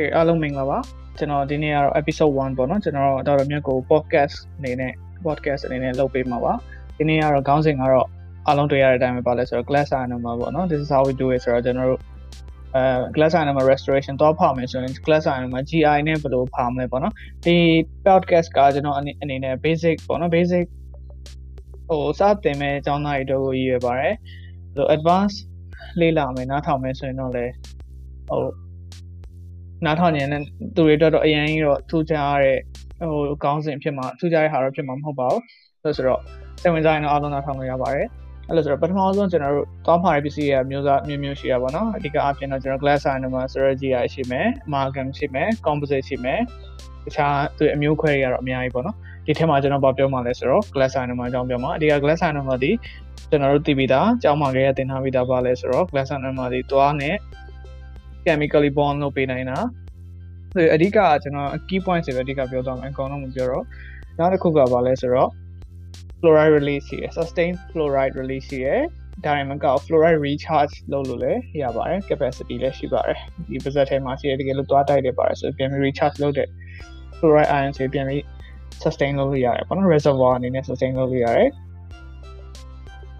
ကဲအားလုံးမင်္ဂလာပါကျွန်တော်ဒီနေ့ကတော့ episode 1ပေါ့နော်ကျွန်တော်တော့တော်တော်များကို podcast အနေနဲ့ podcast အနေနဲ့လုပ်ပေးမှာပါဒီနေ့ကတော့ခေါင်းစဉ်ကတော့အားလုံးတွေ့ရတဲ့အတိုင်းပဲပါလဲဆိုတော့ glass animal ပေါ့နော် this is how we do it ဆိုတော့ကျွန်တော်တို့အဲ glass animal restoration တော့ဖောက်မယ်ဆိုရင် glass animal GI နဲ့ဘယ်လိုဖောက်မလဲပေါ့နော်ဒီ podcast ကကျွန်တော်အနေနဲ့ basic ပေါ့နော် basic ဟိုစတင်မဲ့အကြောင်းသားတွေတို့ကိုရည်ရွယ်ပါတယ်ဟို advanced လေ့လာမယ်နားထောင်မယ်ဆိုရင်တော့လေဟို နားထောင်နေတဲ့သူတွေအတွက်တော့အရင်ကြီးတော့ထူးခြားတဲ့ဟိုကောင်းစဉ်ဖြစ်မှာထူးခြားတဲ့ဟာတော့ဖြစ်မှာမဟုတ်ပါဘူးဆိုဆိုတော့စိတ်ဝင်စားရင်တော့အားလုံးနားထောင်လို့ရပါတယ်အဲ့လိုဆိုတော့ပထမဆုံးကျွန်တော်တို့တောင်းပါတဲ့ပစ္စည်းရဲ့မျိုးစားမျိုးမျိုးရှိရပါတော့အဓိကအပြင်တော့ကျွန်တော် glass animal strategy ရရှိမယ် amalgam ရှိမယ် composite ရှိမယ်တခြားသူအမျိုးခွဲတွေကတော့အများကြီးပေါ့နော်ဒီထဲမှာကျွန်တော်ပြောမှာလဲဆိုတော့ glass animal အကြောင်းပြောမှာအဓိက glass animal ဒီကျွန်တော်တို့သိပြီးသားကြောင်းမှာကြရတင်ထားပြီးသားပါလဲဆိုတော့ glass animal ဒီသွားနဲ့ chemically bond လုပ်ပေးနိုင်တာဆိုအဓိကကျွန်တော် key points တွေပဲအဓိကပြောသွားမယ်အကောင်တော့မပြောတော့နောက်တစ်ခုကဘာလဲဆိုတော့ fluoride release ရှိရယ် sustained fluoride release ရှိရယ်ဒါရင်မကောက် fluoride recharge လုပ်လို့လည်းရပါတယ် capacity လည်းရှိပါတယ်ဒီပါဇက်ထဲမှာရှိရတကယ်လို့သွားတိုက်တယ်ပါတယ်ဆိုပြန်ပြီး recharge လုပ်တဲ့ fluoride ion တွေပြန်ပြီး sustain လုပ်လို့ရတယ်ပေါ့နော် reservoir အနေနဲ့ sustain လုပ်လို့ရတယ်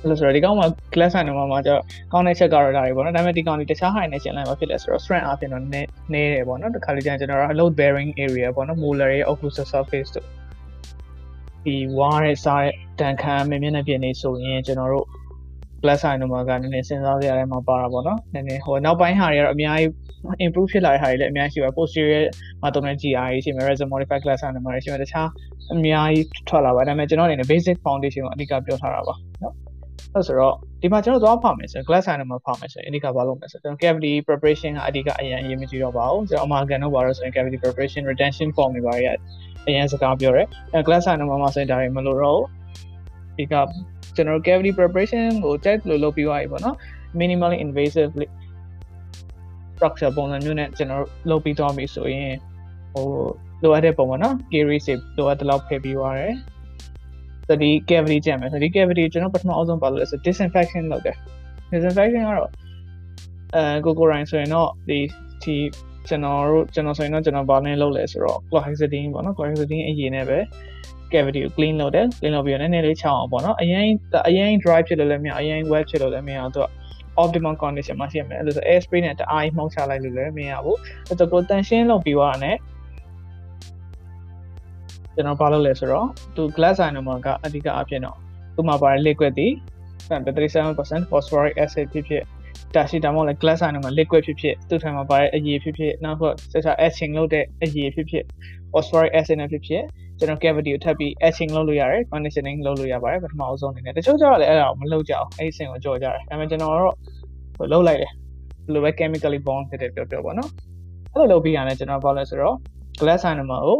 လို့ဆိုတော့ဒီကောင်မှာ class ဆိုင်မှာမှာကျတော့ကောင်းတဲ့ချက်ကတော့ဒါတွေပေါ့နော်ဒါပေမဲ့ဒီကောင်ဒီတခြား high နဲ့ရှင်းလိုက်မှာဖြစ်လဲဆိုတော့ strength အပြင်တော့နည်းနည်းတယ်ပေါ့နော်တခါလေကျရင်ကျွန်တော်တို့ load bearing area ပေါ့နော် molar ရဲ့ occlusal surface တို့ဒီဝါးရဲ့စားတဲ့တန်ခမ်းမင်းမျက်နှာပြင်နေဆိုရင်ကျွန်တော်တို့ plus sign တို့မှာကနည်းနည်းစဉ်းစားရတဲ့မှာပါတာပေါ့နော်နည်းနည်းဟိုနောက်ပိုင်းဟာတွေကတော့အများကြီး improve ဖြစ်လာတဲ့ဟာတွေလည်းအများကြီးရှိပါ posterior မှာတုံးတဲ့ GI ရှိမယ် resin modified class sign တွေမှာရှိမယ်တခြားအများကြီးထွက်လာပါဒါပေမဲ့ကျွန်တော်အနေနဲ့ basic foundation ကိုအဓိကပြောထားတာပါနော် အဲ့ဆိုတော့ဒီမှာကျွန်တော်သွားဖောက်မယ်ဆိုရင် glass sign မှာဖောက်မယ်ဆိုရင်အဓိကဘာလုပ်မလဲဆိုတော့ cavity preparation ကအဓိကအရင်အရင်မကြည့်တော့ပါဘူးကျွန်တော် amalgam တော့ပါတော့ဆိုရင် cavity preparation retention form တွေပါရအရင်စကားပြောတယ်အဲ glass sign မှာမှာဆိုရင်ဒါတွေမလို့တော့ဒီကကျွန်တော် cavity preparation ကို check လို့လုပ်ပြီးသွားပြီပေါ့နော် minimally invasive structure ပုံစံမျိုးနဲ့ကျွန်တော်လုပ်ပြီးသွားပြီဆိုရင်ဟိုလိုအပ်တဲ့ပုံပေါ့နော် carry shape လိုအပ်တဲ့လောက်ဖယ်ပြီးသွားတယ် ဆိုဒီ cavity ကျန်မယ်ဆိုဒီ cavity ကျွန်တော်ပထမအဆုံးပါလို့လဲဆို disinfection လုပ်တယ် disinfection ကတော့အဲကိုကိုရိုင်းဆိုရင်တော့ဒီဒီကျွန်တော်တို့ကျွန်တော်ဆိုရင်တော့ကျွန်တော်ဘာနဲ့လုပ်လဲဆိုတော့ chlorhexidine ပေါ့နော် chlorhexidine အရင်နဲ့ပဲ cavity ကို clean လုပ်တယ် clean လုပ်ပြီးတော့နည်းနည်းလေးချောင်းအောင်ပေါ့နော်အရင်အရင် dry ဖြစ်လို့လည်းမရအရင် wet ဖြစ်လို့လည်းမရတော့ optimum condition မှာရှိရမယ်အဲ့လိုဆို air spray နဲ့တအားမှုန်းချလိုက်လို့လည်းမရဘူးအဲ့တော့ကိုတန်ရှင်းလုပ်ပြီးသွားတာ ਨੇ ကျွန်တော်ဘာလုပ်လဲဆိုတော့သူ glass animal ကအဓိကအဖြစ်တော့သူ့မှာပါတဲ့ liquid ဒီ37% phosphoric acid ဖြစ်ဖြစ်ဒါရှိဒါမှမဟုတ်လည်း glass animal liquid ဖြစ်ဖြစ်သူ့ထံမှာပါတဲ့အရည်ဖြစ်ဖြစ်နောက်တော့ဆက်စား etching လုပ်တဲ့အရည်ဖြစ်ဖြစ် phosphoric acid နဲ့ဖြစ်ဖြစ်ကျွန်တော် cavity ကိုထပ်ပြီး etching လုပ်လို့ရတယ် conditioning လုပ်လို့ရပါတယ်ပထမအဆုံးအနေနဲ့တချို့ကျတော့လည်းအဲ့ဒါကိုမလုပ်ကြအောင်အဲ့ဒီစင်ကိုကြော်ကြတယ်ဒါပေမဲ့ကျွန်တော်တော့ဟိုလုပ်လိုက်တယ်ဘယ်လိုပဲ chemically bond ဖြစ်တဲ့ပြောပြောပေါ့နော်အဲ့လိုလုပ်ပြီးရတယ်ကျွန်တော်ဘာလဲဆိုတော့ glass animal ကို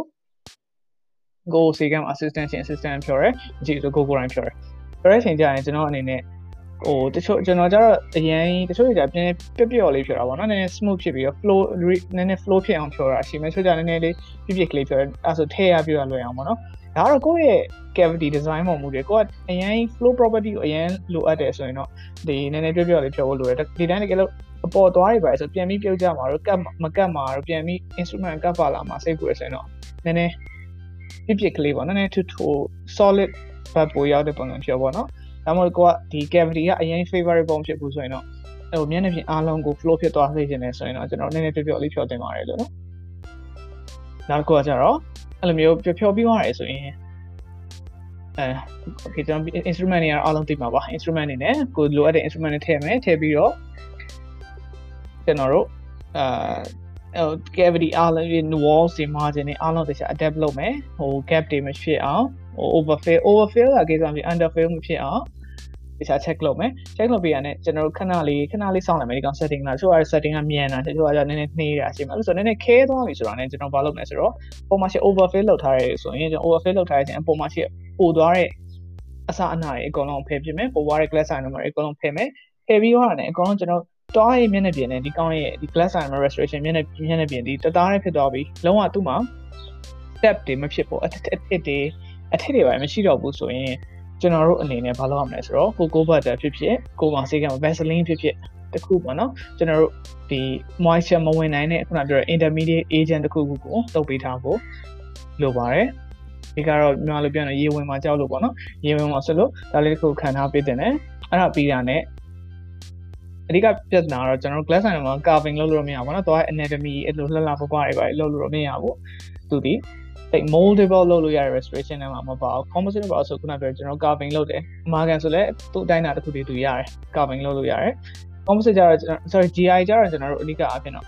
ကိုစီကံ assistant ရှင် assistant ပြောရဲအကြည့်ဆိုကိုကိုတိုင်းပြောရဲပြောတဲ့အချိန်ကျရင်ကျွန်တော်အနေနဲ့ဟိုတချို့ကျွန်တော်ကျတော့အရင်တချို့ကြပြင်းပြပျော်လေးဖြောတာပေါ့နော်နည်းနည်း smooth ဖြစ်ပြီးတော့ flow နည်းနည်း flow ဖြစ်အောင်ဖြောတာရှိမယ်ဆိုကြနည်းနည်းလေးပြပြကလေးဖြောတယ်အဲဆိုထည့်ရပြရလွယ်အောင်ပေါ့နော်ဒါကတော့ကိုယ့်ရဲ့ cavity design ပုံမူတွေကိုကအရင် flow property ကိုအရင်လိုအပ်တယ်ဆိုရင်တော့ဒီနည်းနည်းပြပျော်လေးဖြောဖို့လိုတယ်ဒီတိုင်းတကယ်လို့အပေါ်သွားတွေပါဆိုပြန်ပြီးပြုတ်ကြမှာတော့ကတ်မကတ်မှာတော့ပြန်ပြီး instrument ကတ်ပါလာမှာစိတ်ပူရဆိုရင်တော့နည်းနည်း ပြပြကလေးပေါ့နည်းနည်းထူထူ solid ဘတ်ပိုရောက်တဲ့ပုံစံဖြောပေါ့နော်ဒါမှမဟုတ်ကိုကဒီ cavity ကအရင် favorite ပုံဖြစ်ဘူးဆိုရင်တော့ဟိုမျက်နှာပြင်အားလုံးကို flow ဖြစ်သွားစေချင်တယ်ဆိုရင်တော့ကျွန်တော်နည်းနည်းပြပြလေးဖြောတင်ပါတယ်လို့နော်နောက်တစ်ခုကကျတော့အဲ့လိုမျိုးဖြောဖြောပြီးသွားတယ်ဆိုရင်အဲ okay ကျွန်တော် instrument တွေအားလုံးသိမှာပါ instrument တွေနဲ့ကိုလိုအပ်တဲ့ instrument တွေထည့်မယ်ထည့်ပြီးတော့ကျွန်တော်တို့အာ cavity အားလုံး wall စီ margin တွေအားလုံးတခြား adapt လုပ်မယ်ဟို gap တွေမဖြစ်အောင်ဟို overfill overfill ကကိစ္စမရှိ underfill မဖြစ်အောင်တခြား check လုပ်မယ် check လုပ်ပြီးရတဲ့ကျွန်တော်တို့ခဏလေးခဏလေးစောင့်လိုက်မယ်ဒီကောင် setting လားတချို့က setting ကမြန်တာတချို့ကနည်းနည်းနှေးတာရှိမှာအဲ့ဆိုနည်းနည်းခဲသွားပြီဆိုတာနဲ့ကျွန်တော်ဘာလုပ်မလဲဆိုတော့ပုံမှန်ရှိ overfill လုပ်ထားရဲဆိုရင်ကျွန်တော် overfill လုပ်ထားရဲခြင်းပုံမှန်ရှိပို့သွားတဲ့အစအနာတွေအကုန်လုံးဖယ်ပြမယ်ပို့သွားတဲ့ glass sign တွေအကုန်လုံးဖယ်မယ်ဖယ်ပြီးတော့လည်းအကုန်လုံးကျွန်တော် တောင်းရဲ့မျက်နှာပြင်နဲ့ဒီကောင်းရဲ့ဒီ glass animal restoration မျက်နှာမျက်နှာပြင်ဒီတသားနဲ့ဖြစ်သွားပြီလုံးဝသူ့မှာ step တွေမဖြစ်ဘူးအထက်အထက်တွေအထက်တွေပါမရှိတော့ဘူးဆိုရင်ကျွန်တော်တို့အနေနဲ့ဘာလုပ်ရမလဲဆိုတော့ကိုကိုဘတ်တာဖြစ်ဖြစ်ကိုမောင်စေးက Vaseline ဖြစ်ဖြစ်တစ်ခုပေါ့နော်ကျွန်တော်တို့ဒီ moisture မဝင်နိုင်တဲ့ခုနပြောတဲ့ intermediate agent တစ်ခုခုကိုတုပ်ပေးထားဖို့လိုပါတယ်ဒီကတော့မြန်မာလိုပြောရင်ရေဝင်မှာကြောက်လို့ပေါ့နော်ရေဝင်မှာဆိုလို့ဒါလေးတစ်ခုခံထားပေးတင်တယ်အဲ့ဒါပြီးတာနဲ့ အဓိကပြဿနာကတော့ကျွန်တော်တို့ glass sign မှာ carving လုပ်လို့မရဘူးပေါ့နော်တော့ anatomy အဲ့လိုလှလှပပတွေပါလုပ်လို့မရဘူးသူဒီတိတ် moldable လုပ်လို့ရတဲ့ restoration ထဲမှာမပါဘူး composite ပါဆိုခုနပြောကျွန်တော် carving လုပ်တယ်အမာကန်ဆိုလည်းသူ့အတိုင်းတာတစ်ခုတည်းသူရတယ် carving လုပ်လို့ရတယ် composite ကျတော့ sorry GI ကျတော့ကျွန်တော်တို့အဓိကအဖြစ်တော့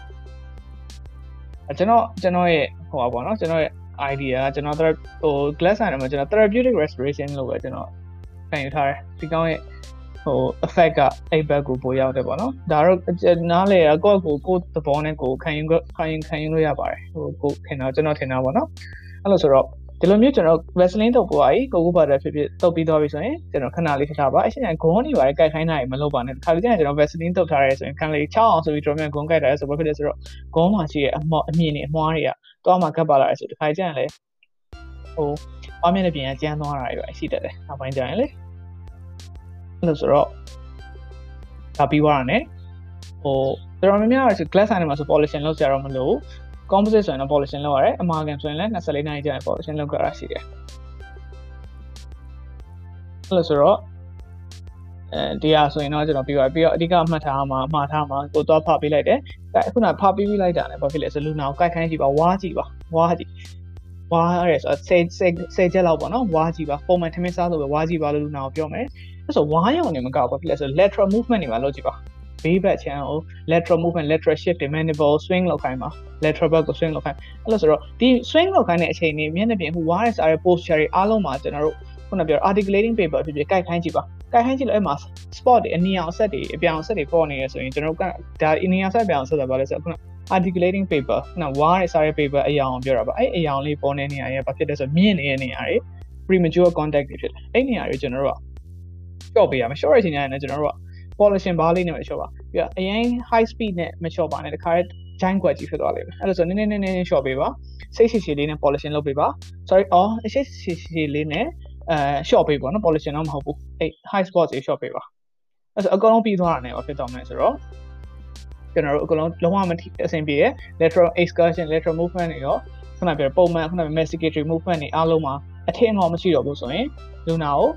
ကျွန်တော်ကျွန်တော်ရဲ့ဟိုပါပေါ့နော်ကျွန်တော်ရဲ့ idea ကကျွန်တော်ဟို glass sign မှာကျွန်တော် therapeutic restoration လို့ပဲကျွန်တော်ခံယူထားတယ်ဒီကောင်းရဲ့ ဟို effect ကအဲ့ဘက်ကိုပိုရောက်တယ်ပေါ့နော်ဒါတော့နားလေကိုယ့်ကိုကိုယ်သဘောနဲ့ကိုယ်ခံယူခံယူခံယူလို့ရပါတယ်ဟိုကိုခင်တော့ကျွန်တော်ထင်တာပေါ့နော်အဲ့လိုဆိုတော့ဒီလိုမျိုးကျွန်တော် Vaseline တုပ်ပေါ်ကြီးကိုကိုပါတဲ့ဖြစ်ဖြစ်တုပ်ပြီးသွားပြီဆိုရင်ကျွန်တော်ခဏလေးထားပါအရှင်ကဂုံးနေပါတယ်ကြိုက်ခိုင်းတာကြီးမလုပ်ပါနဲ့ခါလေးကျရင်ကျွန်တော် Vaseline တုပ်ထားရဲဆိုရင်ခံလေးချောင်းအောင်ဆိုပြီးကျွန်တော်မြန်ဂုံးကြိုက်တာလဲဆိုဘာဖြစ်လဲဆိုတော့ဂုံးမှာရှိတဲ့အမော့အမြင်တွေအမွှားတွေကတော့မှကပ်ပါလာရဲဆိုဒီခါကျရင်လေဟိုအမြင်နဲ့ပြင်ကျန်းသွားတာတွေပဲရှိတတ်တယ်နောက်ပိုင်းကျရင်လေအဲ့ လိုဆိုတော့ဒါပြီးသွားတာ ਨੇ ဟိုတော်တော်များများဆို glass sign မှာဆို polishing လုပ်ကြရတော့မလို့ composite ဆိုရင်တော့ polishing လုပ်ရတယ်အမာကန်ဆိုရင်လည်း24နာရီကြာရင် polishing လုပ်ကြရရှိတယ်အဲ့လိုဆိုတော့အဲဒီဟာဆိုရင်တော့ကျွန်တော်ပြီးပါပြီးတော့အဓိကမှတ်ထားမှာမှားထားမှာကိုသွားဖပေးလိုက်တယ်အဲခုနဖပေးပြီးလိုက်တာလည်းဘာဖြစ်လဲဆိုလူနာကိုကိုက်ခိုင်းကြည့်ပါဝါးကြည့်ပါဝါးကြည့်ဝါးရဲဆိုဆယ်ဆယ်ဆယ်ချက်လောက်ပေါ့နော်ဝါးကြည့်ပါပုံမှန်ထမင်းစားလို့ပဲဝါးကြည့်ပါလို့လူနာကိုပြောမယ် အဲ့ဆိုဝါးရောင်နေမကောက်ဘာဖြစ်လဲဆို lateral movement တွေပါလုပ်ကြည့်ပါဘေးဘက်ချမ်းကို lateral movement lateral shift တွေ mandible swing လောက်ခိုင်းပါ lateral back ကို swing လောက်ခိုင်းအဲ့လိုဆိုတော့ဒီ swing လောက်ခိုင်းတဲ့အချိန်นี้မျက်နှာပြင်ဟို wire စားတဲ့ posture တွေအားလုံးမှာကျွန်တော်တို့ခုနပြော articulating paper ဖြစ်ဖြစ်ကိုက်ခိုင်းကြည့်ပါကိုက်ခိုင်းကြည့်လို့အဲ့မှာ spot တွေအနီအောင်ဆက်တွေအပြောင်ဆက်တွေပေါ်နေရဆိုရင်ကျွန်တော်တို့ကဒါအနီအောင်ဆက်ပြောင်ဆက်တာပါလဲဆိုတော့ခုန articulating paper ခုန wire စားတဲ့ paper အယောင်ပြောတာပါအဲ့အယောင်လေးပေါ်နေနေရရဲ့ဘာဖြစ်လဲဆိုတော့မြင့်နေတဲ့နေရာတွေ premature contact တွေဖြစ်တယ်အဲ့နေရာတွေကျွန်တော်တို့က ရှော့ပေးရမယ်ရှော့ရတဲ့အချိန်ကျရင်လည်းကျွန်တော်တို့က polishing bar လေးနဲ့ပဲလျှော့ပါပြီးတော့အရင် high speed နဲ့မလျှော့ပါနဲ့တခါတည်း giant ကွက်ကြီးဖြစ်သွားလိမ့်မယ်အဲ့ဒါဆိုနည်းနည်းနည်းနည်းလျှော့ပေးပါစိတ်ရှိရှိလေးနဲ့ polishing လုပ်ပေးပါ sorry အော်စိတ်ရှိရှိလေးနဲ့အဲ short ပေးပါနော် polishing တော့မဟုတ်ဘူးအဲ့ high spot ကြီး short ပေးပါအဲ့ဆိုအကုန်လုံးပြီးသွားတာနဲ့ဖြစ်သွားမယ်ဆိုတော့ကျွန်တော်တို့အကုန်လုံးလုံးဝမအဆင်ပြေရ lateral excursion lateral movement တွေရောခုနပြောပုံမှန်ခုနပြော masticatory movement တွေအားလုံးမှာအထင်အောင်မရှိတော့ဘူးဆိုရင်လူနာကို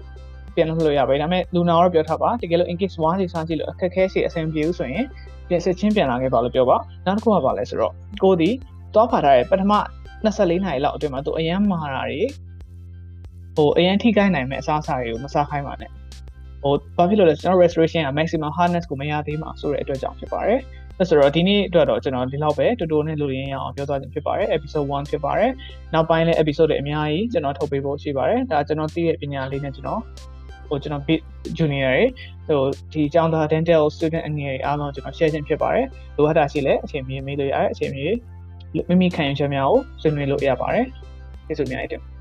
ပြန်လုပ်လို့ရပါတယ်ဒါပေမဲ့လူနာတော့ပြောထားပါတကယ်လို့ in case 1စီစားကြည့်လို့အခက်ခဲစီအဆင်ပြေဘူးဆိုရင်ပြန်စစ်ချင်းပြန်လာခဲ့ပါလို့ပြောပါနောက်တစ်ခုကပါလဲဆိုတော့ကိုဒီတော့ဖာထားတဲ့ပထမ24နာရီလောက်အတွင်းမှာသူအရန်မာတာတွေဟိုအရန်ထိခိုက်နိုင်မဲ့အစားအစာတွေကိုမစားခိုင်းပါနဲ့ဟိုဘာဖြစ်လို့လဲကျွန်တော် restoration က maximum hardness ကိုမရသေးမှာဆိုတဲ့အတွက်ကြောင့်ဖြစ်ပါတယ်အဲ့ဆိုတော့ဒီနေ့အတွက်တော့ကျွန်တော်ဒီလောက်ပဲတူတူနဲ့လူရင်းရအောင်ပြောသွားခြင်းဖြစ်ပါတယ် episode 1ဖြစ်ပါတယ်နောက်ပိုင်းလည်း episode တွေအများကြီးကျွန်တော်ထုတ်ပေးဖို့ရှိပါတယ်ဒါကျွန်တော်သိတဲ့ပညာလေးနဲ့ကျွန်တော် ဟိုကျွန်တော် bit junior တွေဟိုဒီကျောင်းသား dental student အနေနဲ့အားလုံးကျွန်တော် share ခြင်းဖြစ်ပါတယ်လိုအပ်တာရှိလဲအချိန်မီမေးလို့ရတယ်အချိန်မီမိမိခံယူချက်များကိုဆွေးနွေးလို့ရပါတယ်ကျေးဇူးများတင်